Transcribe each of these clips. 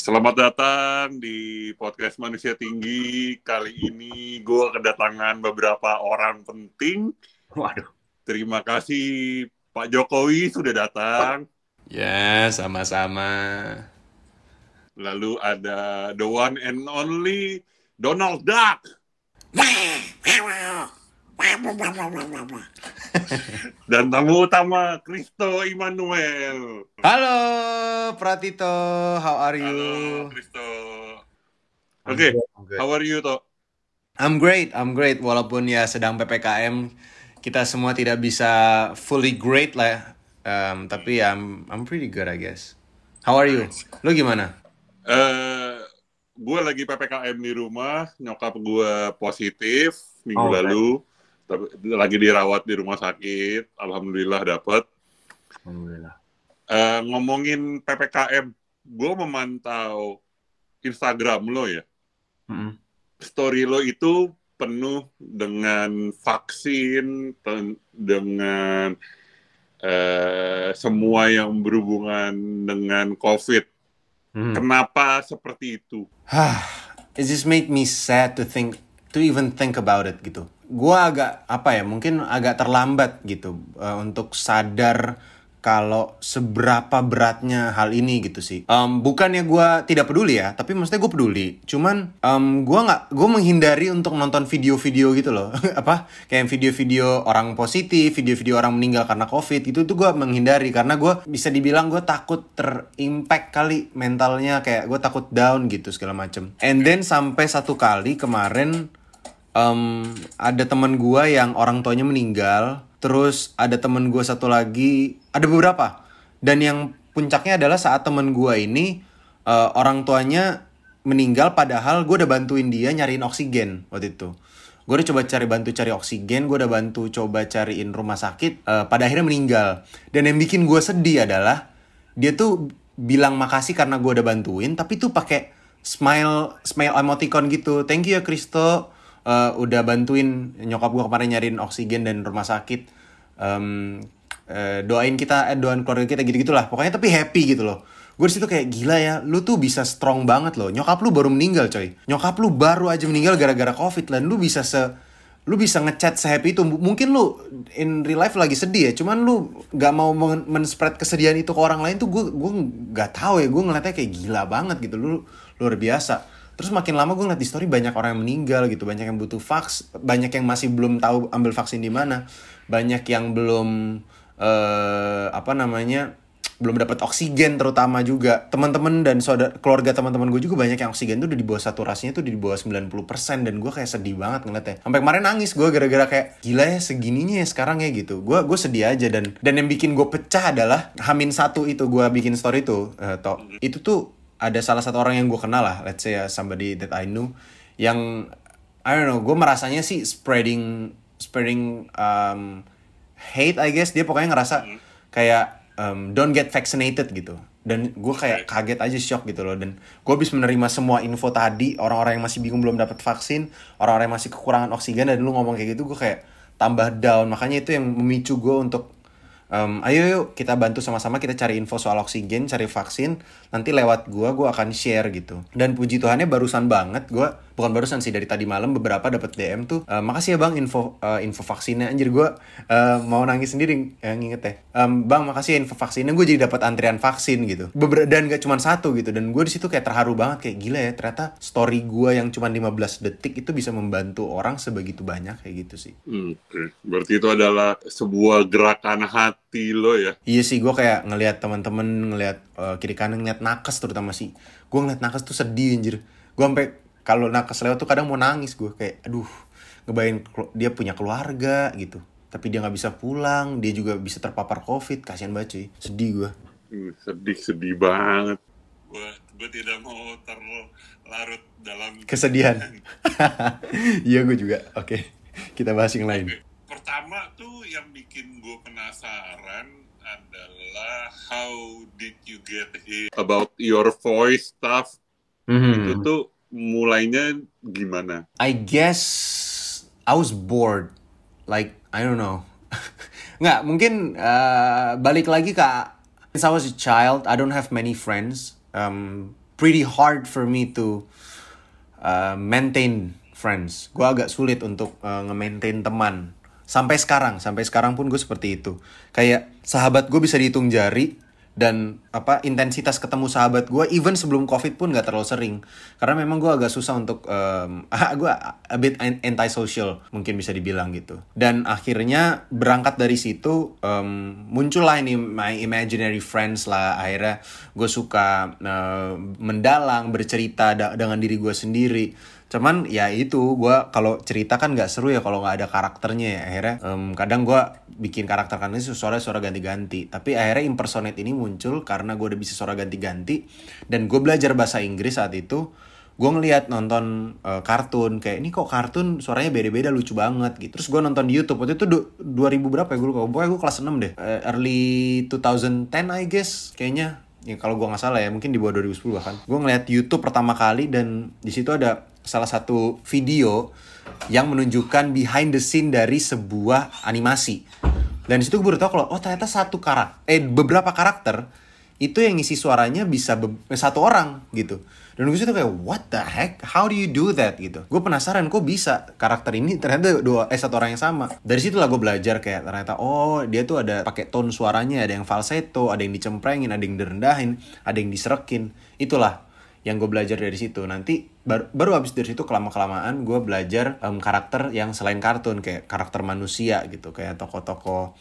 Selamat datang di podcast Manusia Tinggi. Kali ini gue kedatangan beberapa orang penting. Waduh. Terima kasih Pak Jokowi sudah datang. Ya, sama-sama. Lalu ada the one and only Donald Duck. Dan tamu utama Kristo Immanuel. Halo, Pratito. How are you? Halo Kristo. Oke, how are you toh? I'm great, I'm great. Walaupun ya sedang PPKM, kita semua tidak bisa fully great lah. Um, tapi ya, I'm, I'm pretty good, I guess. How are you? Lu gimana? Eh, gue lagi ppkm di rumah, nyokap gue positif minggu Oh, lalu, tapi lagi dirawat di rumah sakit, alhamdulillah dapet. Alhamdulillah. Eh, ngomongin ppkm, gue memantau Instagram lo ya, Mm-mm. story lo itu penuh dengan vaksin, pen- dengan eh, semua yang berhubungan dengan COVID. Hmm. Kenapa seperti itu? It just made me sad to think to even think about it gitu. Gua agak apa ya mungkin agak terlambat gitu eh, untuk sadar kalau seberapa beratnya hal ini gitu sih. Em, bukannya gua tidak peduli ya, tapi maksudnya gue peduli. Cuman em, gua nggak, gue menghindari untuk nonton video-video gitu loh. apa kayak video-video orang positif, video-video orang meninggal karena covid itu tuh gue menghindari karena gue bisa dibilang gue takut terimpact kali mentalnya kayak gue takut down gitu segala macem. And then sampai satu kali kemarin em, ada teman gua yang orang tuanya meninggal, terus ada teman gua satu lagi, ada beberapa. Dan yang puncaknya adalah saat teman gua ini eh, orang tuanya meninggal padahal gue udah bantuin dia nyariin oksigen waktu itu. Gue udah coba cari bantu cari oksigen, gue udah bantu coba cariin rumah sakit, eh, pada akhirnya meninggal. Dan yang bikin gue sedih adalah dia tuh bilang makasih karena gue udah bantuin, tapi tuh pakai smile smile emoticon gitu. Thank you ya Kristo, Eh, udah bantuin nyokap gue kemarin nyariin oksigen dan rumah sakit. Em, eh, doain kita, eh, doain keluarga kita gitu gitulah. Pokoknya tapi happy gitu loh. Gue di situ kayak gila ya, lu tuh bisa strong banget loh. Nyokap lu baru meninggal coy. Nyokap lu baru aja meninggal gara-gara covid dan lu bisa se lu bisa ngechat sehappy itu mungkin lu in real life lagi sedih ya cuman lu gak mau men- men-spread kesedihan itu ke orang lain tuh gue gue nggak tahu ya gue ngeliatnya kayak gila banget gitu lu luar biasa terus makin lama gue ngeliat di story banyak orang yang meninggal gitu banyak yang butuh vaks banyak yang masih belum tahu ambil vaksin di mana banyak yang belum eh apa namanya belum dapat oksigen terutama juga. Teman-teman dan saudara keluarga teman-teman gue juga banyak yang oksigen tuh udah di bawah saturasinya tuh di bawah 90% dan gue kayak sedih banget ngeliatnya. Sampai kemarin nangis gue gara-gara kayak gila ya segininya ya sekarang ya gitu. Gue gue sedih aja dan dan yang bikin gue pecah adalah hamin satu itu gue bikin story tuh eh, Tok. itu tuh ada salah satu orang yang gue kenal lah let's say uh, somebody that I knew yang I don't know gue merasanya sih spreading spreading um, hate I guess. Dia pokoknya ngerasa kayak um, don't get vaccinated gitu. Dan gue kayak kaget aja shock gitu loh. Dan gue habis menerima semua info tadi orang-orang yang masih bingung belum dapat vaksin orang-orang yang masih kekurangan oksigen dan lu ngomong kayak gitu gue kayak tambah down. Makanya itu yang memicu gue untuk Um, ayo yuk kita bantu sama-sama kita cari info soal oksigen, cari vaksin. Nanti lewat gua gua akan share gitu. Dan puji Tuhannya barusan banget gua bukan barusan sih dari tadi malam beberapa dapat DM tuh. "Eh, makasih ya Bang info eh, info vaksinnya anjir gua eh, mau nangis sendiri ya nginget ya. Em, bang makasih ya info vaksinnya gue jadi dapat antrian vaksin gitu. Beber dan gak cuma satu gitu dan gue di situ kayak terharu banget kayak gila ya ternyata story gua yang cuma 15 detik itu bisa membantu orang sebegitu banyak kayak gitu sih. Oke, berarti itu adalah sebuah gerakan hati lo ya. Iya sih, gue kayak ngelihat teman-teman ngelihat eh, kiri kanan ngeliat nakes terutama sih. Gue ngeliat nakes tuh sedih anjir. Gue sampai kalau nakes lewat tuh kadang mau nangis gue kayak aduh ngebayangin dia punya keluarga gitu. Tapi dia nggak bisa pulang, dia juga bisa terpapar covid, kasihan banget cuy. Sedih gue. Hmm, Sedih, sedih banget. Gue, gue tidak mau terlarut dalam Kesedihan. Iya gue juga. Oke, kita bahas yang lain. Pertama tuh yang bikin gue penasaran adalah how did you get here about your voice stuff itu Mhm. tuh mulainya gimana? I guess I was bored. Like I don't know. Nggak, mungkin uh, balik lagi ke since I was a child, I don't have many friends. Um, pretty hard for me to uh, maintain friends. Gue agak sulit untuk uh, nge-maintain teman. Sampai sekarang, sampai sekarang pun gue seperti itu. Kayak sahabat gue bisa dihitung jari dan apa intensitas ketemu sahabat gue even sebelum covid pun gak terlalu sering. Karena memang gue agak susah untuk um, gue a bit anti social mungkin bisa dibilang gitu. Dan akhirnya berangkat dari situ um, muncullah ini my imaginary friends lah. Akhirnya gue suka uh, mendalang bercerita dengan diri gue sendiri cuman ya itu gue kalau cerita kan nggak seru ya kalau nggak ada karakternya ya. Akhirnya um, kadang gue bikin karakter kan ini suara suara ganti-ganti. Tapi akhirnya impersonate ini muncul karena gue udah bisa suara ganti-ganti. Dan gue belajar bahasa Inggris saat itu gue ngeliat nonton uh, kartun. Kayak ini kok kartun suaranya beda-beda lucu banget gitu. Terus gue nonton di YouTube. Waktu itu 2000 berapa ya gue lupa. Gue kelas 6 deh. Uh, early 2010 I guess kayaknya. Ya kalau gue nggak salah ya mungkin di bawah 2010 bahkan. Gue ngeliat YouTube pertama kali dan di situ ada salah satu video yang menunjukkan behind the scene dari sebuah animasi. Dan di situ gue baru tau kalau oh ternyata satu karakter, eh beberapa karakter itu yang ngisi suaranya bisa eh, satu orang gitu. Dan gue situ kayak what the heck, how do you do that gitu. Gue penasaran kok bisa karakter ini ternyata dua eh satu orang yang sama. Dari situ lah gue belajar kayak ternyata oh dia tuh ada pakai tone suaranya, ada yang falsetto, ada yang dicemprengin, ada yang direndahin, ada yang diserekin. Itulah yang gue belajar dari situ. Nanti baru baru habis dari situ kelama kelamaan gue belajar um, karakter yang selain kartun kayak karakter manusia gitu kayak tokoh-tokoh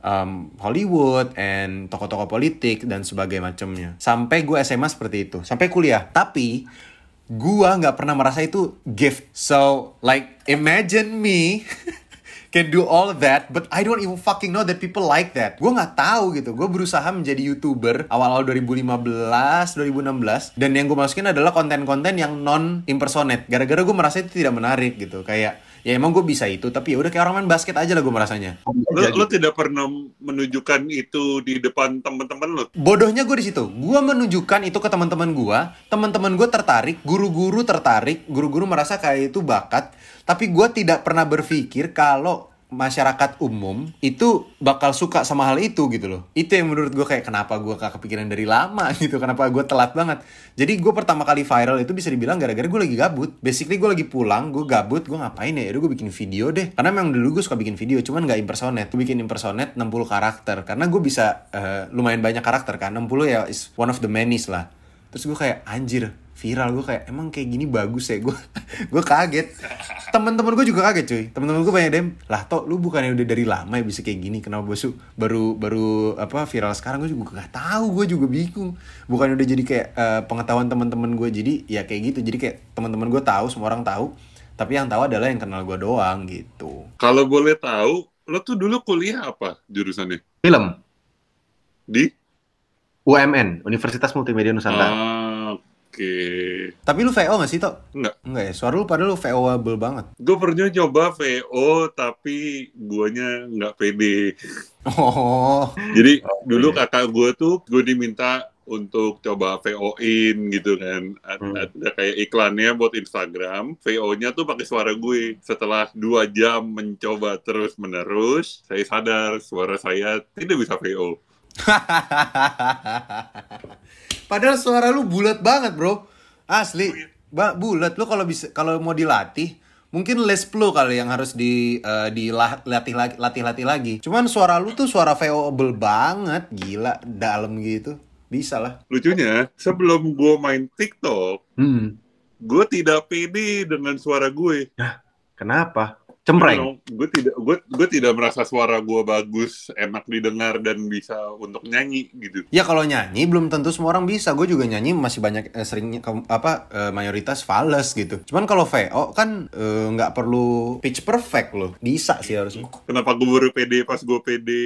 um, Hollywood and tokoh-tokoh politik dan sebagainya macamnya. Sampai gue SMA seperti itu sampai kuliah. Tapi gue nggak pernah merasa itu gift. So like imagine me can do all that, but I don't even fucking know that people like that. Gue nggak tahu gitu. Gue berusaha menjadi youtuber awal-awal 2015, 2016, dan yang gue masukin adalah konten-konten yang non impersonate. Gara-gara gue merasa itu tidak menarik gitu. Kayak ya emang gue bisa itu tapi ya udah kayak orang main basket aja lah gue merasanya. Lo, lo tidak pernah menunjukkan itu di depan teman-teman lo bodohnya gue di situ. Gue menunjukkan itu ke teman-teman gue teman-teman gue tertarik guru-guru tertarik. Guru-guru merasa kayak itu bakat. Tapi gue tidak pernah berpikir kalau masyarakat umum itu bakal suka sama hal itu gitu loh. Itu yang menurut gue kayak kenapa gue gak kepikiran dari lama gitu. Kenapa gue telat banget. Jadi gue pertama kali viral itu bisa dibilang gara-gara gue lagi gabut. Basically gue lagi pulang, gue gabut, gue ngapain ya? Yaudah gue bikin video deh. Karena memang dulu gue suka bikin video, cuman gak impersonate. Gue bikin impersonate 60 karakter. Karena gue bisa uh, lumayan banyak karakter kan. 60 ya is one of the many lah. Terus gue kayak anjir viral. Gue kayak emang kayak gini bagus ya? Gue gue kaget. Teman-teman gue juga kaget cuy. Teman-teman gue banyak dem lah toh lu bukannya udah dari lama ya bisa kayak gini? Kenapa bosu baru baru apa viral sekarang? Gue juga gak tahu gue juga bingung. Bukannya udah jadi kayak uh, pengetahuan teman-teman gue jadi ya kayak gitu. Jadi kayak teman-teman gue tahu semua orang tahu. Tapi yang tahu adalah yang kenal gue doang gitu. Kalau boleh tahu lo tuh dulu kuliah apa jurusannya? Film. Di UMN Universitas Multimedia Nusantara ah Oke. Tapi lu VO gak sih, Tok? Enggak. Enggak ya? Suara lu padahal lu VO-able banget. Gue pernah coba VO, tapi guanya nggak pede. Oh. Jadi oh, dulu kakak gue tuh, gue diminta untuk coba VO-in gitu kan. Ada, hmm. ada kayak iklannya buat Instagram. VO-nya tuh pakai suara gue. Setelah dua jam mencoba terus-menerus, saya sadar suara saya tidak bisa VO. Padahal suara lu bulat banget, Bro. Asli. Oh, iya. Ba bulat lu kalau bisa kalau mau dilatih mungkin Les Plo kali yang harus di uh, dilatih lagi latih latih lagi. Cuman suara lu tuh suara VO-able banget, gila, dalam gitu. Bisa lah. Lucunya, sebelum gue main TikTok, hmm. gue tidak pede dengan suara gue. Nah, kenapa? Cempreng. gue tidak gue gue tidak merasa suara gue bagus, enak didengar dan bisa untuk nyanyi gitu. Ya kalau nyanyi belum tentu semua orang bisa. Gue juga nyanyi masih banyak eh, seringnya apa eh, mayoritas fals gitu. Cuman kalau VO kan eh, nggak eh, perlu pitch perfect loh. Bisa sih harusnya. Kenapa gue baru pede pas gue pede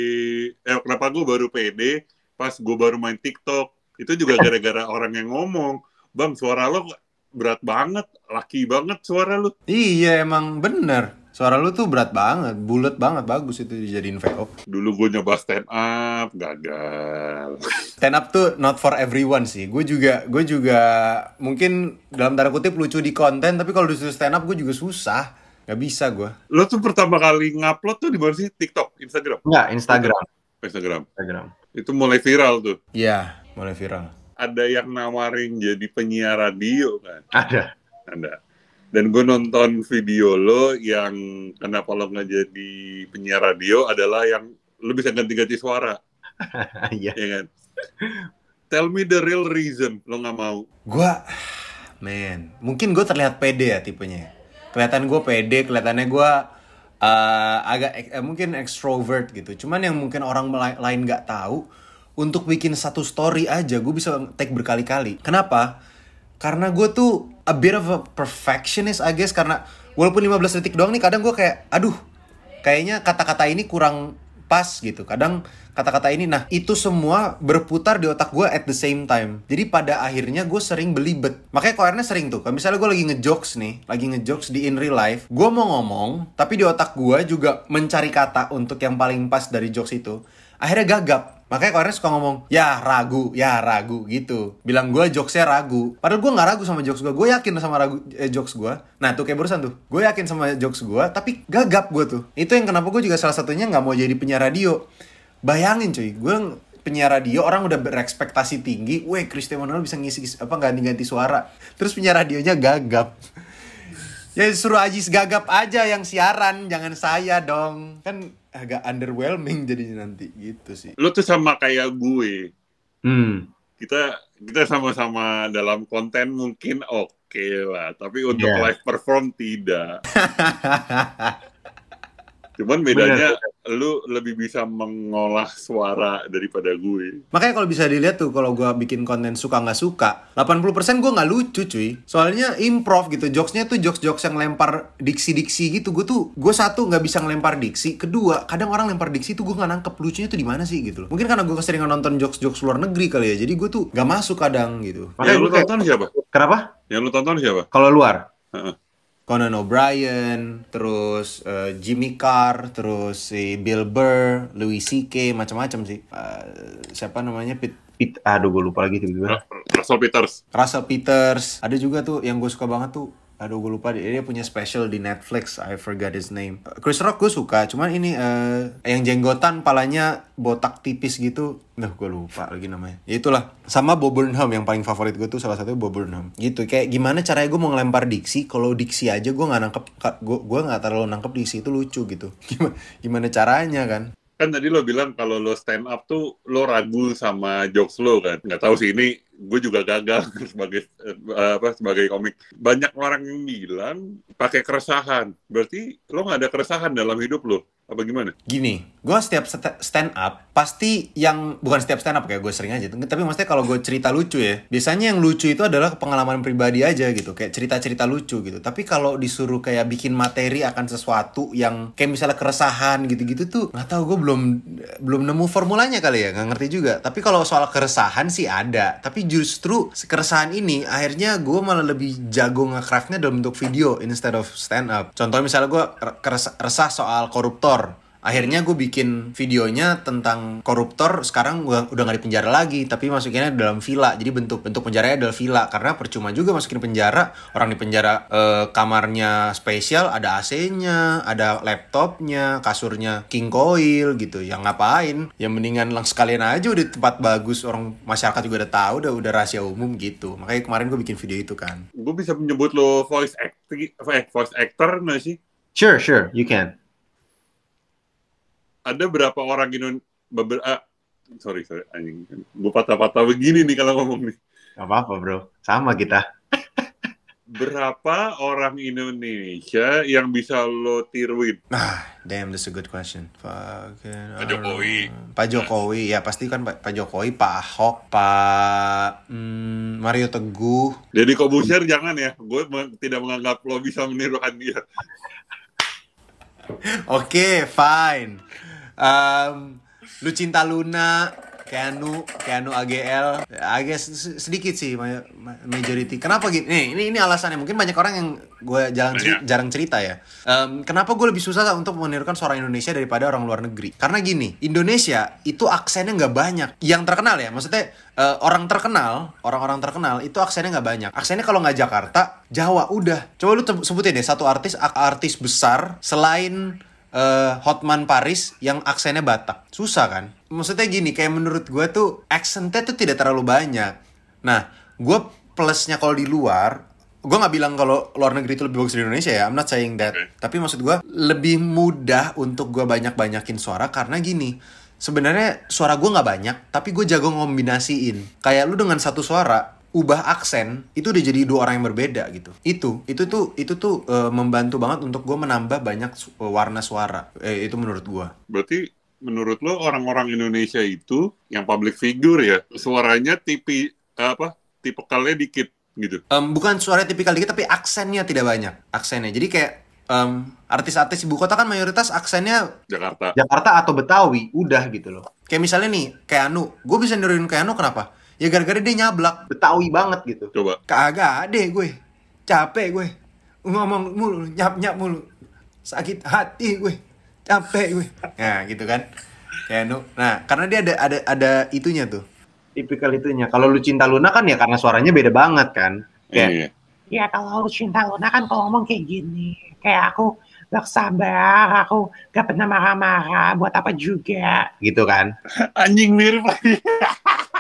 eh kenapa gue baru pede pas gue baru main TikTok? Itu juga gara-gara orang yang ngomong, "Bang, suara lo berat banget, laki banget suara lo." Iya, emang bener Suara lu tuh berat banget, bulat banget, bagus itu dijadiin VO. Dulu gue nyoba stand up, gagal. Stand up tuh not for everyone sih. Gue juga, gue juga mungkin dalam tanda kutip lucu di konten, tapi kalau disuruh stand up gue juga susah. Gak bisa gue. Lo tuh pertama kali ngupload tuh di mana sih? TikTok, Instagram? Enggak, Instagram. Instagram. Instagram. Itu mulai viral tuh. Iya, mulai viral. ada yang nawarin jadi penyiar radio kan? Ada. Ada. Dan gue nonton video lo yang kenapa lo nggak jadi penyiar radio adalah yang lo bisa ganti-ganti suara, Iya. ya kan? Tell me the real reason lo nggak mau. Gua, man, mungkin gue terlihat pede ya tipenya. Kelihatan gue pede, kelihatannya gue uh, agak eh, mungkin extrovert gitu. Cuman yang mungkin orang lain nggak tahu, untuk bikin satu story aja gue bisa take berkali-kali. Kenapa? Karena gue tuh a bit of a perfectionist I guess karena walaupun 15 detik doang nih kadang gue kayak aduh kayaknya kata-kata ini kurang pas gitu. Kadang kata-kata ini, nah itu semua berputar di otak gue at the same time. Jadi pada akhirnya gue sering belibet. Makanya kok akhirnya sering tuh. Kalau misalnya gue lagi ngejokes nih, lagi ngejokes di in real life, gue mau ngomong, tapi di otak gue juga mencari kata untuk yang paling pas dari jokes itu. Akhirnya gagap. Makanya akhirnya suka ngomong, ya ragu, ya ragu gitu. Bilang gue jokesnya ragu. Padahal gue nggak ragu sama jokes gue. Gue yakin sama ragu eh, jokes gue. Nah tuh kayak barusan tuh. Gue yakin sama jokes gue, tapi gagap gue tuh. Itu yang kenapa gue juga salah satunya nggak mau jadi penyiar radio. Bayangin cuy, gue penyiar radio orang udah berekspektasi tinggi, weh Cristiano Ronaldo bisa ngisi apa ganti-ganti suara. Terus penyiar radionya gagap. Ya suruh Ajis gagap aja yang siaran, jangan saya dong. Kan agak underwhelming jadinya nanti gitu sih. Lo tuh sama kayak gue. Hmm. Kita kita sama-sama dalam konten mungkin oke lah, tapi untuk Iya. live perform tidak. Cuman bedanya lu lebih bisa mengolah suara daripada gue. Makanya kalau bisa dilihat tuh kalau gua bikin konten suka nggak suka, 80% gua nggak lucu cuy. Soalnya improv gitu, jokesnya tuh jokes-jokes yang lempar diksi-diksi gitu. Gue tuh, gue satu nggak bisa ngelempar diksi. Kedua, kadang orang lempar diksi tuh gue nggak nangkep lucunya tuh di mana sih gitu loh. Mungkin karena gue keseringan nonton jokes-jokes luar negeri kali ya. Jadi gue tuh nggak masuk kadang gitu. Makanya Yang lu gue kayak, tonton siapa? kenapa? Yang lu tonton siapa? Kalau luar? Heeh. Conan O'Brien, terus eh, Jimmy Carr, terus si Bill Burr, Louis C.K. macam-macam sih. Eh, siapa namanya? Pete Pit, aduh gue lupa lagi tiba-tiba. Russell Peters. Russell Peters ada juga tuh yang gue suka banget tuh aduh gue lupa dia, punya special di Netflix. I forgot his name. Chris Rock gue suka. Cuman ini eh, yang jenggotan palanya botak tipis gitu. Duh gue lupa lagi namanya. Ya itulah. Sama Bob Burnham. Yang paling favorit gue tuh salah satunya Bob Burnham. Gitu. Kayak gimana caranya gue mau ngelempar diksi kalau diksi aja gue nggak nangkep gue gue nggak terlalu nangkep diksi itu lucu gitu. Gimana gimana caranya kan? Kan tadi lo bilang kalau lo stand up tuh lo ragu sama jokes lo kan. Nggak tahu sih ini gue juga gagal sebagai eh, apa sebagai komik. Banyak orang yang bilang pakai keresahan. Berarti lo nggak ada keresahan dalam hidup lo. Apa gimana? Gini, gue setiap st- stand up pasti yang bukan setiap stand up kayak gue sering aja. Tapi maksudnya kalau gue cerita lucu ya, biasanya yang lucu itu adalah pengalaman pribadi aja gitu, kayak cerita-cerita lucu gitu. Tapi kalau disuruh kayak bikin materi akan sesuatu yang kayak misalnya keresahan gitu-gitu tuh, nggak tahu gue belum belum nemu formulanya kali ya, nggak ngerti juga. Tapi kalau soal keresahan sih ada. Tapi justru keresahan ini akhirnya gue malah lebih jago nge-craftnya dalam bentuk video instead of stand up. Contohnya misalnya gue resah soal koruptor. Akhirnya gue bikin videonya tentang koruptor sekarang udah udah nggak di penjara lagi tapi masukinnya dalam villa. Jadi bentuk bentuk penjaranya adalah villa karena percuma juga masukin penjara. Orang di penjara eh, kamarnya spesial ada AC-nya ada laptopnya kasurnya king coil gitu. Yang ngapain? Yang mendingan langsung sekalian aja udah di tempat bagus orang masyarakat juga udah tahu udah udah rahasia umum gitu. Makanya kemarin gue bikin video itu kan. Gue bisa menyebut lo voice actor, eh, voice actor nggak sih? Sure, sure, you can. Ada berapa orang Indonesia beberapa sorry sorry anjing gue patah-patah begini nih kalau ngomong nih Gak apa-apa bro, sama kita. berapa orang Indonesia yang bisa lo tiruin Ah, damn, that's a good question. Fucking, Pak Jokowi. Pak Jokowi, ya pasti kan Pak, Pak Jokowi, Pak Ahok, Pak hmm, Mario Teguh. jadi Kobusier jangan ya gue me- tidak menganggap lo bisa menirukan dia Oke, fine. Um, Lucinta Luna, Keanu, Keanu AGL, agak sedikit sih ma- ma- majority. Kenapa gitu? Nih, ini ini alasannya. Mungkin banyak orang yang gue jarang ceri- Banyak. jarang cerita ya. Em, kenapa gue lebih susah untuk menirukan suara Indonesia daripada orang luar negeri? Karena gini, Indonesia itu aksennya nggak banyak. Yang terkenal ya, maksudnya eh, orang terkenal, orang-orang terkenal itu aksennya nggak banyak. Aksennya kalau nggak Jakarta, Jawa udah. Coba lu sebutin deh satu artis artis besar selain eh, Hotman Paris yang aksennya Batak. Susah kan? Maksudnya gini, kayak menurut gue tuh aksennya tuh tidak terlalu banyak. Nah, gue plusnya kalau di luar, gue nggak bilang kalau luar negeri itu lebih bagus dari Indonesia ya. I'm not saying that. Oke. Tapi maksud gue lebih mudah untuk gue banyak-banyakin suara karena gini. Sebenarnya suara gue nggak banyak, tapi gue jago ngombinasiin. Kayak lu dengan satu suara, ubah aksen itu udah jadi dua orang yang berbeda gitu. Itu, itu tuh, itu tuh eh, membantu banget untuk gue menambah banyak su- warna suara. Eh, itu menurut gue. Berarti menurut lo orang-orang Indonesia itu yang public figure ya, suaranya tipi apa? Tipikalnya dikit gitu. Em, bukan suara tipikal dikit tapi aksennya tidak banyak aksennya jadi kayak em, artis-artis ibu kota kan mayoritas aksennya Jakarta. Jakarta atau Betawi, udah gitu loh. kayak misalnya nih kayak Anu gue bisa niruin kayak Anu kenapa ya gara-gara dia nyablak Betawi banget gitu. Coba. kagak deh gue capek gue ngomong mulu nyap nyap mulu sakit hati gue capek gue nah gitu kan kayak Anu nah karena dia ada ada ada itunya tuh Tipikal itunya. Kalau lu cinta Luna kan ya karena suaranya beda banget kan. Kayak, Iya. Ya kalau lu cinta Luna kan kalau ngomong kayak gini. Kayak aku gak sabar, aku gak pernah marah-marah, buat apa juga. gitu kan. Anjing mirip lagi.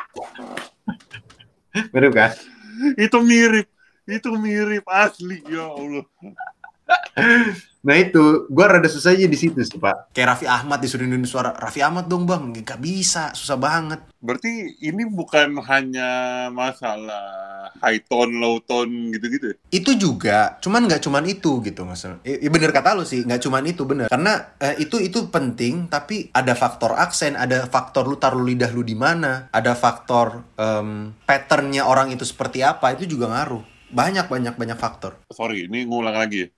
Mirip kan? itu mirip. Itu mirip asli ya Allah. Nah itu, gua rada susah aja di situ sih, Pak. kayak Raffi Ahmad disuruh niruin suara Raffi Ahmad dong bang gak bisa susah banget Berarti ini bukan hanya masalah high tone, low tone gitu-gitu. ya? itu juga cuman nggak cuman itu gitu maksudnya ya, ya bener kata lu sih nggak cuman itu bener karena eh, itu itu penting tapi ada faktor aksen ada faktor lu taruh lidah lu di mana ada faktor em, patternnya orang itu seperti apa itu juga ngaruh banyak banyak banyak faktor Sorry, ini ngulang lagi.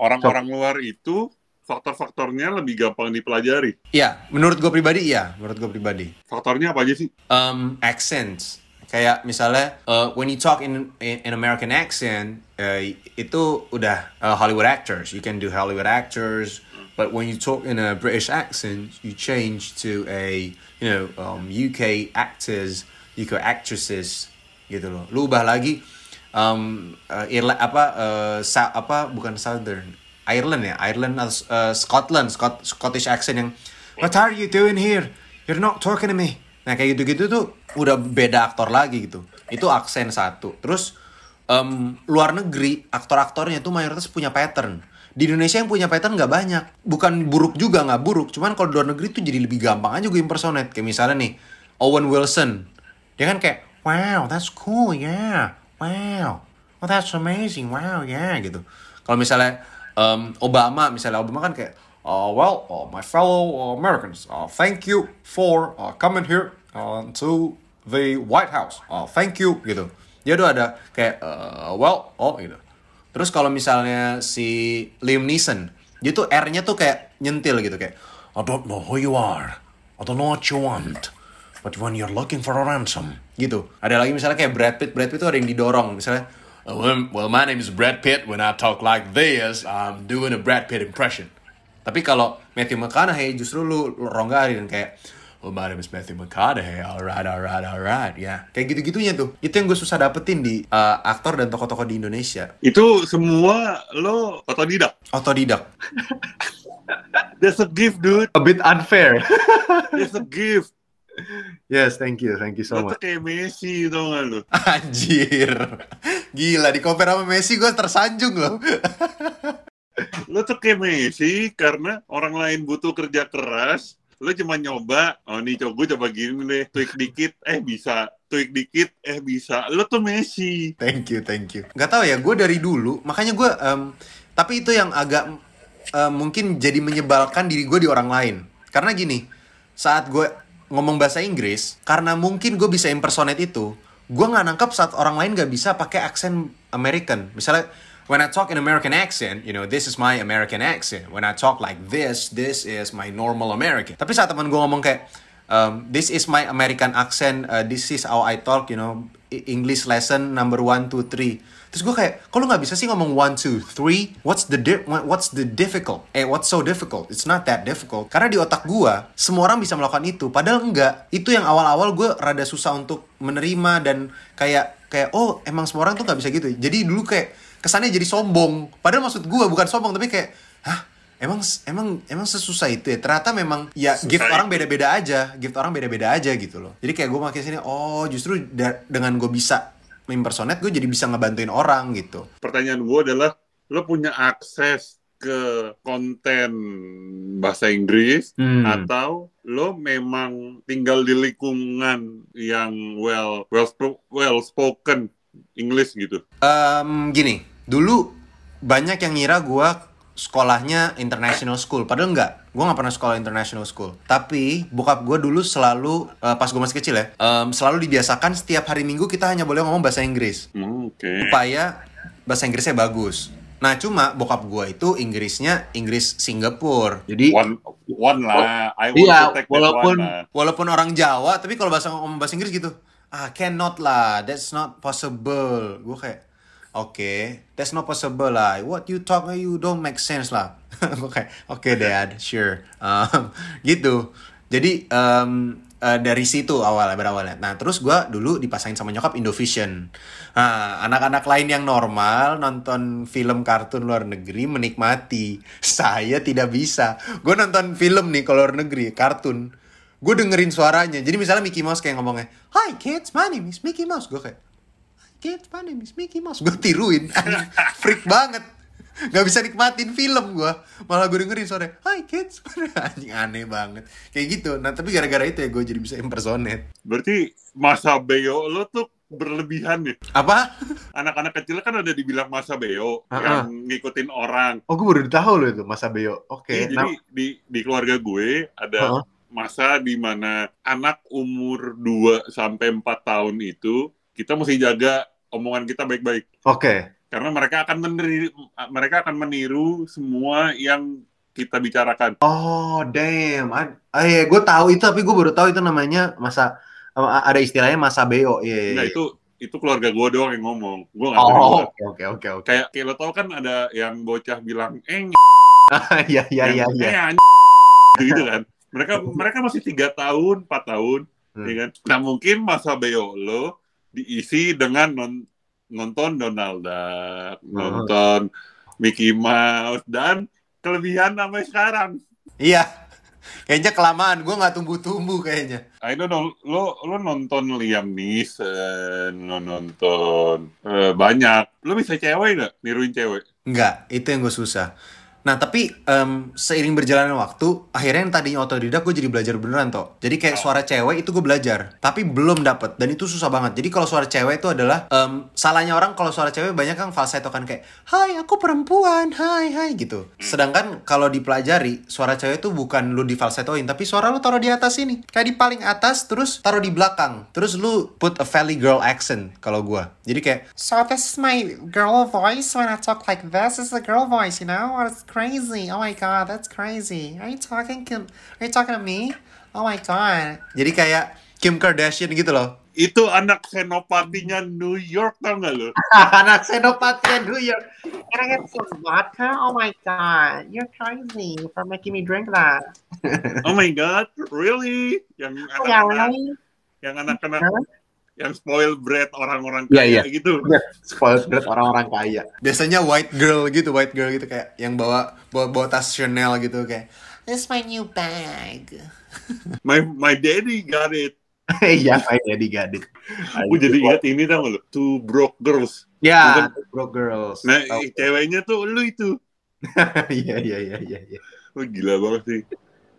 Orang-orang luar itu faktor-faktornya lebih gampang dipelajari. ya menurut gue pribadi iya menurut gue pribadi. Faktornya apa aja sih? um, accents. Kayak misalnya uh, when you talk in in, in American accent uh, itu udah uh, Hollywood actors. You can do Hollywood actors but when you talk in a British accent you change to a you know um, UK actors UK actresses gitu loh. Lu ubah lagi um, uh, Irla, apa uh, sa, apa bukan Southern Ireland ya Ireland atau uh, Scotland Scot Scottish accent yang What are you doing here? You're not talking to me. Nah kayak gitu-gitu tuh udah beda aktor lagi gitu. Itu aksen satu. Terus em, luar negeri aktor-aktornya tuh mayoritas punya pattern. Di Indonesia yang punya pattern nggak banyak. Bukan buruk juga nggak buruk. Cuman kalau luar negeri tuh jadi lebih gampang aja gue impersonate. Kayak misalnya nih Owen Wilson. Dia kan kayak wow that's cool yeah. Wow. Oh that's amazing. Wow yeah gitu. Kalau misalnya em, Obama misalnya Obama kan kayak Uh, well, uh, my fellow Americans, uh, thank you for uh, coming here uh, to the White House. Uh, thank you, gitu. Dia udah ada kayak, uh, well, oh, gitu. Terus kalau misalnya si Liam Neeson, dia tuh R-nya tuh kayak nyentil gitu kayak, I don't know who you are, I don't know what you want, but when you're looking for a ransom, gitu. Ada lagi misalnya kayak Brad Pitt, Brad Pitt tuh ada yang didorong, misalnya, "Uh, well, well, my name is Brad Pitt. When I talk like this, I'm doing a Brad Pitt impression. Tapi kalau Matthew McConaughey justru lu ronggarin kayak Oh, my name is Matthew McConaughey. Alright, alright, alright. Ya, kayak gitu-gitunya tuh. Itu yang gue susah dapetin di uh, aktor dan tokoh-tokoh di Indonesia. Itu semua lo otodidak. Otodidak. That's a gift, dude. A bit unfair. That's a gift. Yes, thank you, thank you so Lo much. tuh kayak Messi, tau gak lo? Anjir. Gila, di compare sama Messi gue tersanjung loh. Lo tuh kayak Messi karena orang lain butuh kerja keras. Lo cuma nyoba, oh nih coba gue coba gini deh, tweak dikit, eh bisa. Tweak dikit, eh bisa. Lo tuh Messi. Thank you, thank you. Gak tau ya, gue dari dulu, makanya gue, em, tapi itu yang agak em, mungkin jadi menyebalkan diri gue di orang lain. Karena gini, saat gue ngomong bahasa Inggris, karena mungkin gue bisa impersonate itu, gue nggak nangkep saat orang lain gak bisa pakai aksen American. Misalnya, when I talk in American accent, you know, this is my American accent. When I talk like this, this is my normal American. Tapi saat teman gue ngomong kayak, um, this is my American accent, uh, this is how I talk, you know, English lesson number one, two, three. Terus gue kayak, kalau nggak bisa sih ngomong one, two, three? What's the di- what's the difficult? Eh, what's so difficult? It's not that difficult. Karena di otak gue, semua orang bisa melakukan itu. Padahal enggak. Itu yang awal-awal gue rada susah untuk menerima dan kayak kayak oh emang semua orang tuh nggak bisa gitu. Jadi dulu kayak kesannya jadi sombong. Padahal maksud gue bukan sombong tapi kayak, hah emang emang emang sesusah itu ya ternyata memang ya Susah gift orang itu. beda-beda aja gift orang beda-beda aja gitu loh jadi kayak gue makin sini oh justru da- dengan gue bisa impersonate gue jadi bisa ngebantuin orang gitu Pertanyaan gue adalah, lo punya akses ke konten bahasa Inggris Hmm. atau lo memang tinggal di lingkungan yang well well well spoken English gitu. Em, gini dulu banyak yang ngira gue sekolahnya international school padahal enggak gue nggak pernah sekolah international school tapi bokap gue dulu selalu eh, pas gue masih kecil ya em, selalu dibiasakan setiap hari minggu kita hanya boleh ngomong bahasa Inggris Hmm, Oke. supaya bahasa Inggrisnya bagus nah cuma bokap gue itu Inggrisnya Inggris Singapura Jadi One one lah. I want Iya, to take that walaupun- one lah. walaupun orang Jawa tapi kalau bahasa ngomong bahasa Inggris gitu ah cannot lah that's not possible gue kayak oke that's not possible lah. What you talk you don't make sense lah. Kayak oke dad sure. Um, gitu. Jadi em, eh, dari situ awalnya berawalnya nah terus gue dulu dipasangin sama nyokap Indovision. Nah anak-anak lain yang normal nonton film kartun luar negeri menikmati. Saya tidak bisa. Gue nonton film nih kalau luar negeri kartun. Gue dengerin suaranya. Jadi misalnya Mickey Mouse kayak ngomongnya Hi kids my name is Mickey Mouse. Gue kayak kids my name is Mickey Mouse gue tiruin freak banget Gak bisa nikmatin film gue Malah gue dengerin suaranya Hi kids Anjing aneh banget Kayak gitu Nah tapi gara-gara itu ya gue jadi bisa impersonate Berarti masa beo lo tuh berlebihan ya. Apa? Anak-anak kecil kan ada dibilang masa beo Ah, yang ngikutin orang. Oh, gue baru tahu loh itu Mas Abeo. Oke. Iya, nah, jadi di di keluarga gue ada Heeh. masa di mana anak umur 2 sampai 4 tahun itu kita mesti jaga omongan kita baik-baik Oke. karena mereka akan meniru mereka akan meniru semua yang kita bicarakan. Oh, damn. Ah, iya, gue tahu itu tapi gue baru tahu itu namanya masa ada istilahnya masa beo. Iya, iya. Nah, iya. itu itu keluarga gue doang yang ngomong. Gue nggak tahu. Oh, oke oke oke oke. Kayak kayak lo tau kan ada yang bocah bilang eh Iya iya iya iya. Gitu kan. Mereka mereka masih tiga tahun, 4 tahun, Hmm. ya kan? Nah mungkin masa beo lo diisi dengan non- nonton Donald Duck, Hmm. nonton Mickey Mouse dan kelebihan sampai sekarang. Iya Kayaknya kelamaan Gue gak tumbuh-tumbuh kayaknya I don't know, lo lo nonton Liam Neeson, lo nonton eh, banyak. Lo bisa cewek nggak? Niruin cewek? Enggak, itu yang gue susah. Nah, tapi em, seiring berjalannya waktu, akhirnya yang tadinya otodidak gue jadi belajar beneran toh. Jadi kayak suara cewek itu gue belajar, tapi belum dapet dan itu susah banget. Jadi kalau suara cewek itu adalah em, salahnya orang kalau suara cewek banyak kan falsetto kan kayak, Hai aku perempuan, hai hai gitu. Sedangkan kalau dipelajari suara cewek itu bukan lu di falsettoin, tapi suara lu taruh di atas ini, kayak di paling atas terus taruh di belakang, terus lu put a valley girl accent kalau gue. Jadi kayak So this is my girl voice when I talk like this. Is a girl voice, you know? Crazy. Oh my god, that's crazy. Are you talking to, are you talking to me? Oh my god. jadi kayak Kim Kardashian gitu loh. Itu anak senopatinya New York tau nggak lo? Anak senopati New York. Can I get some vodka? Oh my god, you're crazy for making me drink that. Oh my god, really? Yang Oh yeah, anak-anak, really? yang anak-anak, Huh? Yang spoil bread orang-orang Iya, kaya gitu. Spoiled brat orang-orang kaya. biasanya white girl gitu white girl gitu kayak yang bawa bawa, bawa tas Chanel gitu kayak This is my new bag. My my daddy got it. Iya, kayak jadi gadit. Gue jadi ingat ini tau lo? Two broke girls. Ya, broke girls. Nah, Tahu. ceweknya tuh lu itu. Iya iya iya iya. iya. Wah, gila banget sih.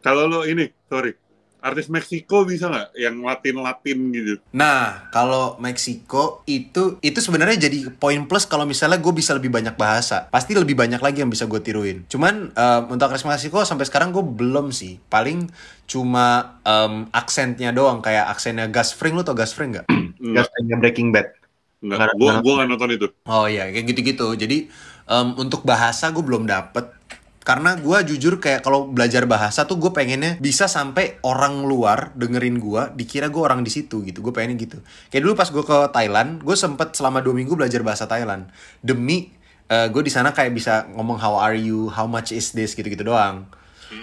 Kalau lo ini, sorry, artis Meksiko bisa nggak yang Latin-Latin gitu? nah kalau Meksiko itu itu sebenarnya jadi poin plus kalau misalnya gue bisa lebih banyak bahasa pasti lebih banyak lagi yang bisa gue tiruin cuman em, untuk artis Meksiko sampai sekarang gue belum sih paling cuma em, aksennya doang kayak aksennya Gus Fring lu tau Gus Fring nggak Enggak, Gasnya Breaking Bad. enggak. nggak- Gue nggak nonton itu. Oh iya, kayak gitu-gitu. Jadi em, untuk bahasa gue belum dapet. Karena gue jujur kayak kalau belajar bahasa tuh gue pengennya bisa sampai orang luar dengerin gue, dikira gue orang di situ gitu. Gue pengen gitu. Kayak dulu pas gue ke Thailand, gue sempet selama dua minggu belajar bahasa Thailand. Demi gue di sana kayak bisa ngomong how are you, how much is this gitu-gitu doang.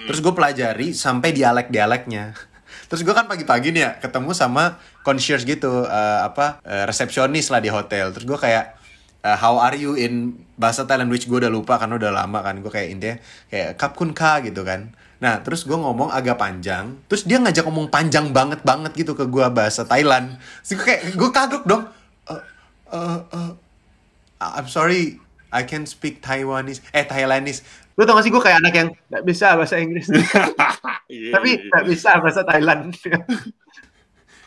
Terus gue pelajari sampai dialek-dialeknya. Terus gue kan pagi-pagi nih ya ketemu sama concierge gitu, eh, apa eh, resepsionis lah di hotel. Terus gue kayak uh, how are you in bahasa Thailand which gue udah lupa karena udah lama kan gue kayak intinya kayak kap kun ka gitu kan nah terus gue ngomong agak panjang terus dia ngajak ngomong panjang banget banget gitu ke gue bahasa Thailand terus gue kayak gue kagok dong "Eh, eh, eh, I'm sorry I can speak Taiwanese eh Thailandese Lu tau gak sih gue kayak anak yang gak bisa bahasa Inggris. Iya, Tapi iya. gak bisa bahasa Thailand.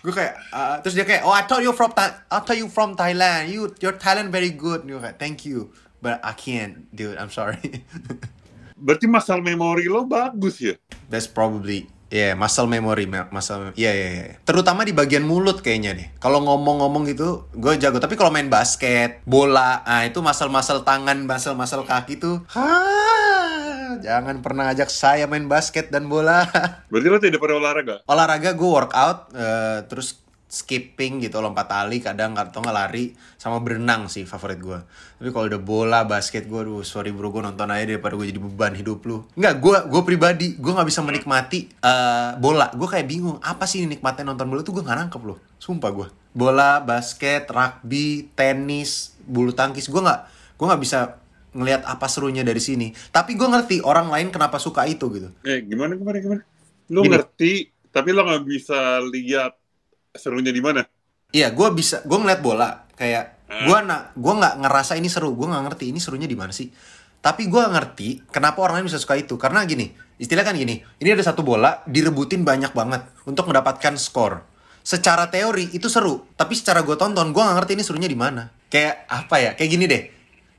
Gue kayak uh, terus dia kayak oh I thought you from Tha- I thought you from Thailand. You your Thailand very good. Gue kayak thank you but I can't dude. I'm sorry. Berarti masal memori lo bagus ya? That's probably yeah muscle memory muscle yeah, yeah, yeah. terutama di bagian mulut kayaknya deh kalau ngomong-ngomong gitu gue jago. Tapi kalau main basket bola ah itu muscle-muscle tangan muscle-muscle kaki tuh ha, jangan pernah ajak saya main basket dan bola. Berarti lo tidak pernah olahraga? olahraga gue workout eh, terus skipping gitu lompat tali kadang atau nggak lari sama berenang sih favorit gue tapi kalau udah bola basket gue aduh sorry bro gue nonton aja daripada gue jadi beban hidup lu. Nggak gue gue pribadi gue nggak bisa menikmati eh, bola. Gue kayak bingung apa sih nikmatnya nonton bola tuh gue nggak nangkep loh. Sumpah gue bola basket rugby tenis bulu tangkis gue nggak gue nggak bisa ngelihat apa serunya dari sini tapi gue ngerti orang lain kenapa suka itu gitu Eh, gimana, gimana, gimana? Lo Gini. ngerti, tapi lo nggak bisa lihat serunya di mana? Iya, gue bisa, gue ngeliat bola kayak Hmm. gue nak, gue nggak ngerasa ini seru, gue nggak ngerti ini serunya di mana sih. Tapi gue ngerti kenapa orang lain bisa suka itu karena gini, istilah kan gini, ini ada satu bola direbutin banyak banget untuk mendapatkan skor. Secara teori itu seru, tapi secara gue tonton gue nggak ngerti ini serunya di mana. Kayak apa ya? Kayak gini deh,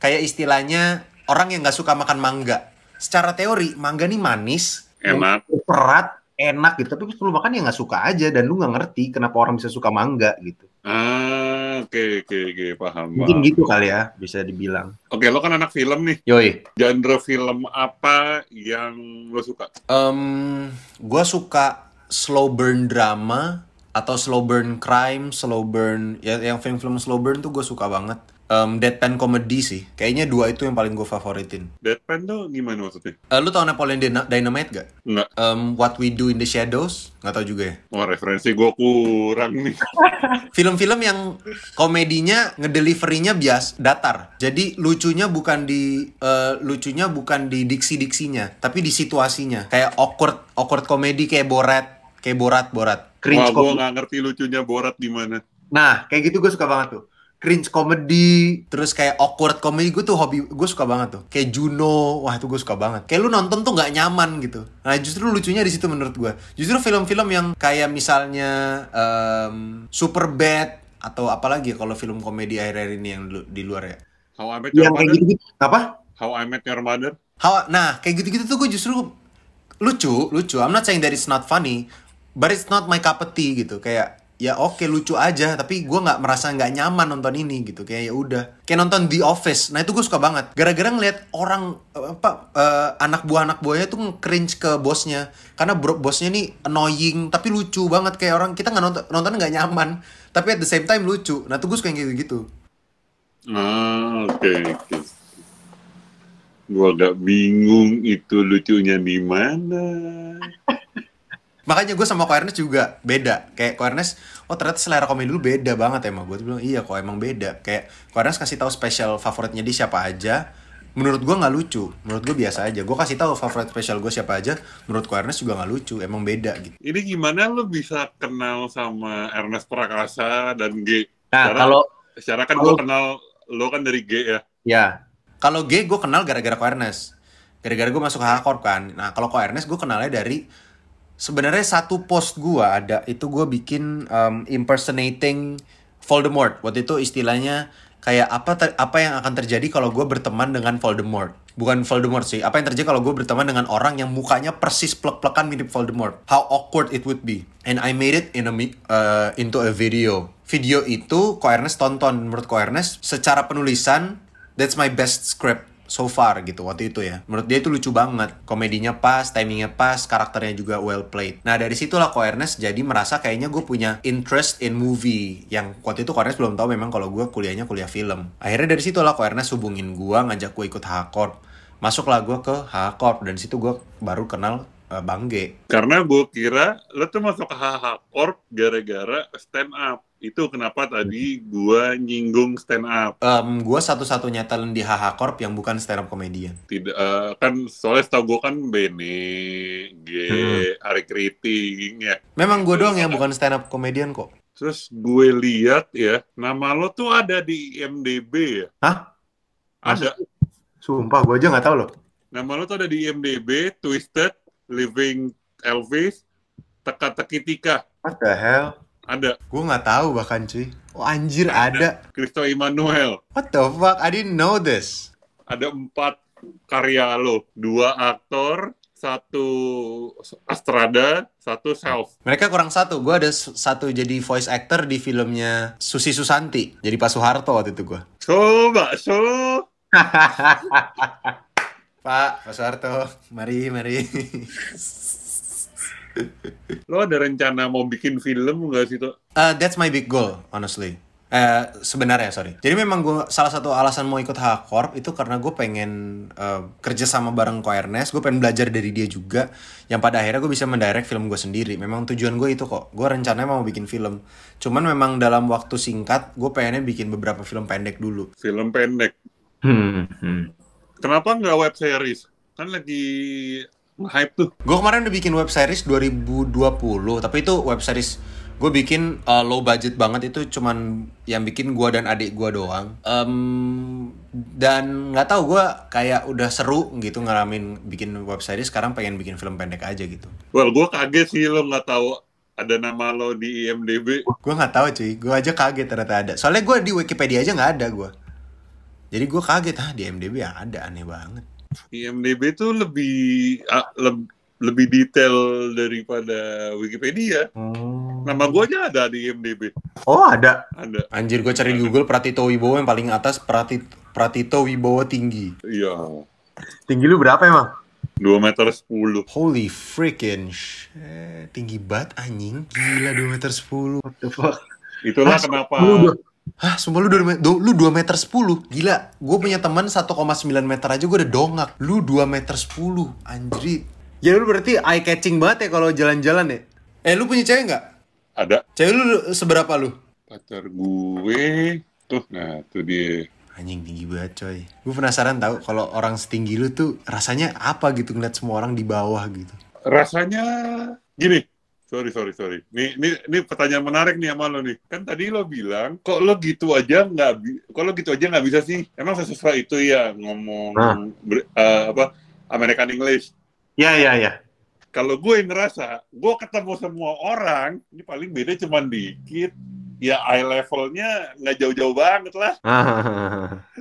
kayak istilahnya orang yang nggak suka makan mangga. Secara teori mangga nih manis, Enak. Berat, enak gitu. Tapi lu makan ya gak suka aja. Dan lu gak ngerti kenapa orang bisa suka mangga gitu. Ah, oke, oke, oke, paham. Mungkin paham. gitu kali ya, bisa dibilang. Oke, lo kan anak film nih. Yoi. Genre film apa yang lo suka? Em, gue suka slow burn drama atau slow burn crime, slow burn ya yang film-film slow burn tuh gue suka banget. Em, deadpan comedy sih, kayaknya dua itu yang paling gue favoritin. Deadpan tuh gimana maksudnya? Eh, lu tau Napoleon Dyna- Dynamite gak? Enggak. Em, What We Do in the Shadows? Nggak tau juga ya. Oh, referensi gue kurang nih. Film-film yang komedinya ngedeliverynya bias datar. Jadi lucunya bukan di eh, lucunya bukan di diksi-diksinya, tapi di situasinya. Kayak awkward awkward komedi kayak Borat, kayak Borat Borat. Cringe Wah, gue nggak ngerti lucunya Borat di mana. Nah, kayak gitu gue suka banget tuh. Cringe comedy. Terus kayak awkward comedy gue tuh hobi gue suka banget tuh. Kayak Juno, wah itu gue suka banget. Kayak lu nonton tuh nggak nyaman gitu. Nah justru lucunya di situ menurut gue. Justru film-film yang kayak misalnya em, Super Bad atau apalagi ya kalau film komedi akhir-akhir ini yang di luar ya. How I Met Your Yang Mother? gitu-gitu. Apa? How I Met Your Mother? How, nah kayak gitu-gitu tuh gue justru lucu, lucu. I'm not saying that it's not funny, but it's not my cup of tea gitu. Kayak ya oke lucu aja, tapi gue nggak merasa nggak nyaman nonton ini gitu. Kayak ya udah. Kayak nonton The Office. Nah itu gue suka banget. Gara-gara ngeliat orang eh, apa eh, anak buah anak buahnya tuh cringe ke bosnya, karena bro, bosnya nih annoying tapi lucu banget kayak orang kita nggak nonton nonton nggak nyaman, tapi at the same time lucu. Nah tuh gue suka yang gitu-gitu. Ah, oke, oke. Gue agak bingung itu lucunya di mana. Makanya gue sama Ko Ernest juga beda. Kayak Ko Ernest, oh ternyata selera komedi dulu beda banget emang. Gue tuh bilang, iya kok emang beda. Kayak Ko Ernest kasih tahu spesial favoritnya dia siapa aja. Menurut gue nggak lucu. Menurut gue biasa aja. Gue kasih tahu favorit spesial gue siapa aja. Menurut Ko Ernest juga nggak lucu. Emang beda gitu. Ini gimana lo bisa kenal sama Ernest Prakasa dan G? Nah, kalau Secara kan gue kenal lo kan dari G ya. ya Kalau G gue kenal gara-gara Ko Ernest. Gara-gara gue masuk Hakor kan. Nah kalau Ko Ernest gue kenalnya dari sebenarnya satu post gue ada itu gue bikin um, impersonating Voldemort. Waktu itu istilahnya kayak apa ter- apa yang akan terjadi kalau gue berteman dengan Voldemort. Bukan Voldemort sih. Apa yang terjadi kalau gue berteman dengan orang yang mukanya persis plek-plekan mirip Voldemort. How awkward it would be. And I made it in a uh, into a video. Video itu Ko tonton. Menurut Ko secara penulisan that's my best script so far gitu waktu itu ya. Menurut dia itu lucu banget. Komedinya pas, timingnya pas, karakternya juga well played. Nah dari situlah Ko Ernest jadi merasa kayaknya gue punya interest in movie. Yang waktu itu Ko Ernest belum tahu memang kalau gue kuliahnya kuliah film. Akhirnya dari situlah Ko Ernest hubungin gue, ngajak gue ikut H-Corp. Masuklah gue ke H-Corp dan situ gue baru kenal eh, Bang G. Karena gue kira lo tuh masuk ke HH Corp gara-gara stand up. Itu kenapa tadi gua nyinggung stand up. Em, gue satu-satunya talent di HH Corp yang bukan stand up comedian. Tidak eh, kan soalnya setahu gua kan Bene, G, Hmm. Ari Kriting ya. Memang gue doang yang bukan stand up comedian kok. Terus gue lihat ya, nama lo tuh ada di IMDb ya. Hah? Ada. Sumpah, gue aja nggak tahu loh. Nama lo tuh ada di IMDb, Twisted, Living Elvis, Teka-teki Tika. What the hell? Ada. Gue nggak tahu bahkan cuy. Oh anjir ada. Christo Emmanuel. What the fuck? I didn't know this. Ada empat karya lo. Dua aktor, satu Astrada, satu self. Mereka kurang satu. Gue ada satu jadi voice actor di filmnya Susi Susanti. Jadi Pak Soeharto waktu itu gue. Coba, so. Pak, Pak Soeharto. Mari, mari. Lo ada rencana mau bikin film nggak sih, tuh? Uh, that's my big goal, honestly. Eh, sebenarnya sorry. Jadi memang gue salah satu alasan mau ikut H Corp itu karena gue pengen eh, kerja sama bareng Ko Ernest. Gue pengen belajar dari dia juga. Yang pada akhirnya gue bisa mendirect film gue sendiri. Memang tujuan gue itu kok. Gue rencananya mau bikin film. Cuman memang dalam waktu singkat gue pengennya bikin beberapa film pendek dulu. Film pendek. Hmm, hmm. Kenapa nggak web series? Kan lagi hype tuh. Gue kemarin udah bikin web series 2020, tapi itu web series gue bikin uh, low budget banget itu cuman yang bikin gue dan adik gue doang. Em, dan nggak tahu gue kayak udah seru gitu ngalamin bikin web series. Sekarang pengen bikin film pendek aja gitu. Well, gue kaget sih lo nggak tahu ada nama lo di IMDb. Gue nggak tahu cuy, gue aja kaget ternyata ada. Soalnya gue di Wikipedia aja nggak ada gue. Jadi gue kaget ah di MDB ada aneh banget. IMDb tuh lebih ah, leb- lebih detail daripada Wikipedia. Hmm. Nama gue aja ada di IMDb. Oh, ada. Ada. Anjir gue cari di Google Pratito Wibowo yang paling atas Pratit Pratito Wibowo tinggi. Iya. Tinggi lu berapa emang? 2 meter 10. Holy freaking shit. Tinggi banget anjing. Gila 2 meter 10. What the fuck? Itulah Ah, kenapa udah- Hah, sumpah lu 2 meter, lu 2 meter 10. Gila, gue punya teman 1,9 meter aja gue udah dongak. Lu 2 meter 10. Anjir. Ya lu berarti eye catching banget ya kalau jalan-jalan ya. Eh, lu punya cewek nggak? ada Cewek lu seberapa lu? pacar gue. Tuh, nah tuh dia. Anjing tinggi banget coy. Gue penasaran tahu kalau orang setinggi lu tuh rasanya apa gitu ngeliat semua orang di bawah gitu. Rasanya gini. Sorry, sorry, sorry. Nih, nih, nih pertanyaan menarik nih sama lo nih. Kan tadi lo bilang, kok lo gitu aja nggak, bi- kok lo gitu aja nggak bisa sih? Emang sesusah itu ya ngomong Nah. ber- eh, apa American English? Ya, ya, ya. kalau gue ngerasa gue ketemu semua orang ini paling beda cuma dikit ya eye levelnya nggak jauh-jauh banget lah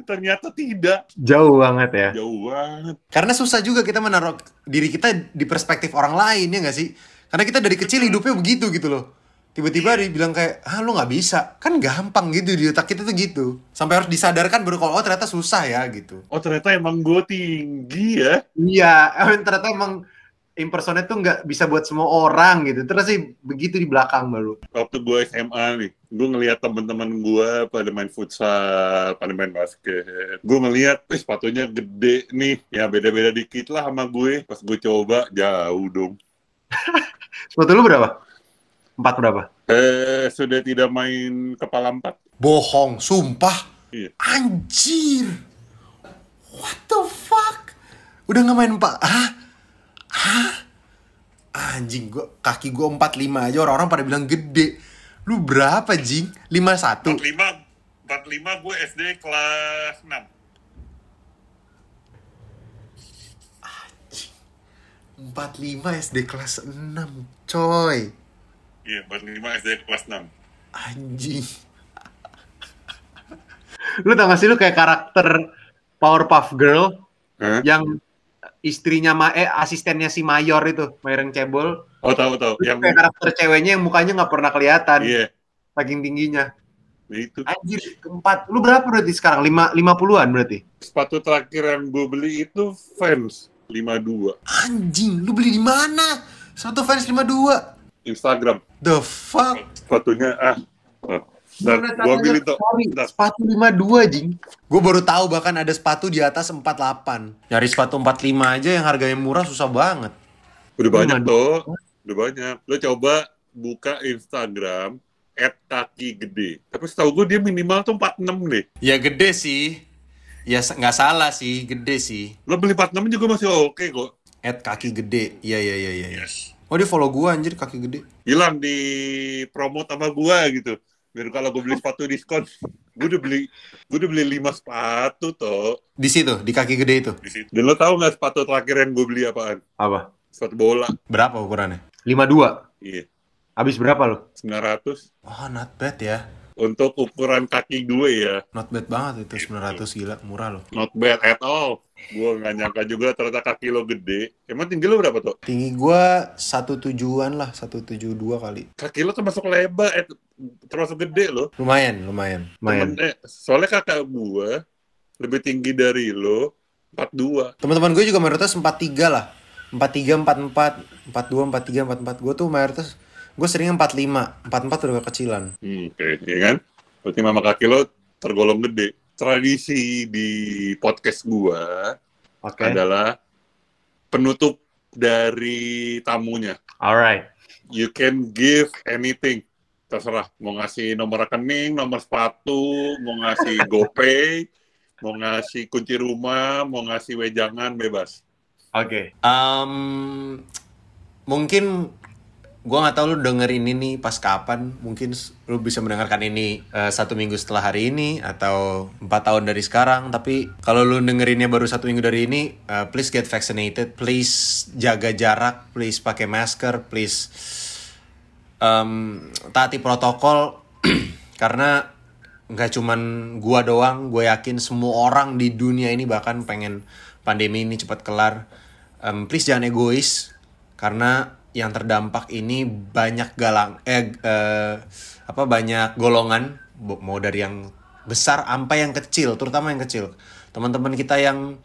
ternyata tidak Jauh banget ya. jauh banget Karena susah juga kita menaruh diri kita di perspektif orang lain ya nggak sih? Karena kita dari kecil hidupnya begitu gitu loh. Tiba-tiba dibilang kayak, ah lu nggak bisa. Kan gampang gitu di otak kita tuh gitu. Sampai harus disadarkan baru kalau oh ternyata susah ya gitu. oh ternyata emang gue tinggi ya Iya, emang ternyata emang impersonate tuh nggak bisa buat semua orang gitu. Terus sih begitu di belakang baru. waktu gue SMA nih gue ngelihat teman-teman gue pada main futsal pada main basket gue ngelihat eh, sepatunya gede nih ya beda-beda dikit lah sama gue pas gue coba jauh dong Sepatu lu berapa? Empat berapa? eh sudah tidak main kepala empat Bohong, sumpah. Iya. Anjir. What the fuck? Udah nggak main pak? Hah? Hah? Anjing, gua kaki gua 45 aja orang-orang pada bilang gede. Lu berapa, Jing? 51. 45 45 gue SD kelas 6 45 SD kelas 6, coy. Iya, 45 SD kelas 6 Anjing. Lu tau gak sih lu kayak karakter Powerpuff Girl Hah? yang istrinya ma eh asistennya si Mayor itu, Mayor yang cebol. Oh tahu tahu yang kayak karakter ceweknya yang mukanya nggak pernah kelihatan, iya saking tingginya. nah itu Anjir, keempat. Lu berapa berarti sekarang? Lima, lima puluhan berarti? sepatu terakhir yang gue beli itu Vans 52 Anjing, lu beli di mana? Satu fans 52. Instagram The fuck? sepatunya ah oh. Ntar, gue ambilin tuh sepatu 52, Jing. Gue baru tahu bahkan ada sepatu di atas 48. Nyari sepatu 45 aja yang harganya murah susah banget. udah banyak tuh udah banyak lo coba buka Instagram at kaki gede. Tapi setahu gue dia minimal tuh 46 deh. Ya gede sih. Ya nggak salah sih, gede sih. Lo beli 46 juga masih oke kok. At kaki gede. Iya iya iya iya. iya. Oh dia follow gua anjir kaki gede. Bilang di promote sama gua gitu. Biar kalau gue beli sepatu diskon, gue udah beli gue udah beli 5 sepatu toh Di situ, di kaki gede itu. di situ. Dan lo tahu nggak sepatu terakhir yang gue beli apaan? Apa? Sepatu bola. Berapa ukurannya? 52. Iya, Habis berapa lo? 900 Oh, not bad ya. Untuk ukuran kaki gue ya. Not bad banget itu 900 gila, murah loh. Not bad at all. Gue nggak nyangka juga ternyata kaki lo gede. Emang tinggi lo berapa tuh? Tinggi gua satu tujuan lah, 172 kali. Kaki lo termasuk lebar, eh, termasuk gede lo. Lumayan, lumayan. Lumayan. Temen- eh, soalnya kakak gue lebih tinggi dari lo 42. Teman-teman gue juga mayoritas 43 lah. 43, 44, 42, 43, 44. Gue tuh mayoritas gue sering 45. 44 udah kekecilan. Hmm, Oke, ya kan? Berarti mama kaki lo tergolong gede. Tradisi di podcast gua Oke. adalah penutup dari tamunya. Alright. You can give anything. Terserah. Mau ngasih nomor rekening, nomor sepatu, mau ngasih GoPay, mau ngasih kunci rumah, mau ngasih wejangan, bebas. Oke. Um, mungkin gua nggak tahu lu dengerin ini pas kapan. Mungkin lu bisa mendengarkan ini eh, satu minggu setelah hari ini atau empat tahun dari sekarang. Tapi kalau lu dengerinnya baru satu minggu dari ini, eh, please get vaccinated. Please jaga jarak. Please pakai masker. Please um, taati protokol karena nggak cuman gua doang, gue yakin semua orang di dunia ini bahkan pengen pandemi ini cepat kelar. Em, please jangan egois karena yang terdampak ini banyak galang eh, eh, apa banyak golongan mau dari yang besar sampai yang kecil, terutama yang kecil. Teman-teman kita yang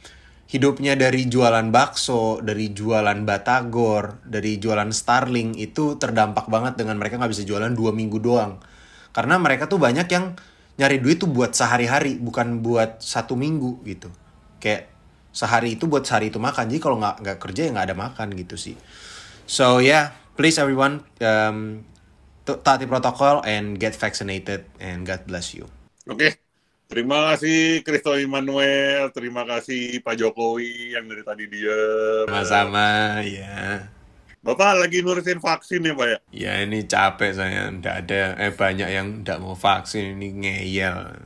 hidupnya dari jualan bakso, dari jualan batagor, dari jualan starling itu terdampak banget dengan mereka nggak bisa jualan dua minggu doang. Karena mereka tuh banyak yang nyari duit tuh buat sehari-hari, bukan buat satu minggu gitu. Kayak sehari itu buat sehari itu makan. Jadi kalau nggak nggak kerja ya nggak ada makan gitu sih. So yeah, please everyone um, taati protokol and get vaccinated and God bless you. Oke. Terima kasih Kristo Immanuel, terima kasih Pak Jokowi yang dari tadi dia. Sama-sama ya. Bapak lagi ngurusin vaksin ya Pak ya? Ya ini capek saya, ndak ada eh banyak yang ndak mau vaksin ini ngeyel.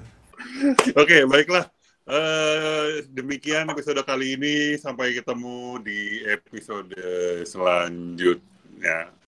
Oke, baiklah. Eh, demikian episode kali ini. Sampai ketemu di episode selanjutnya.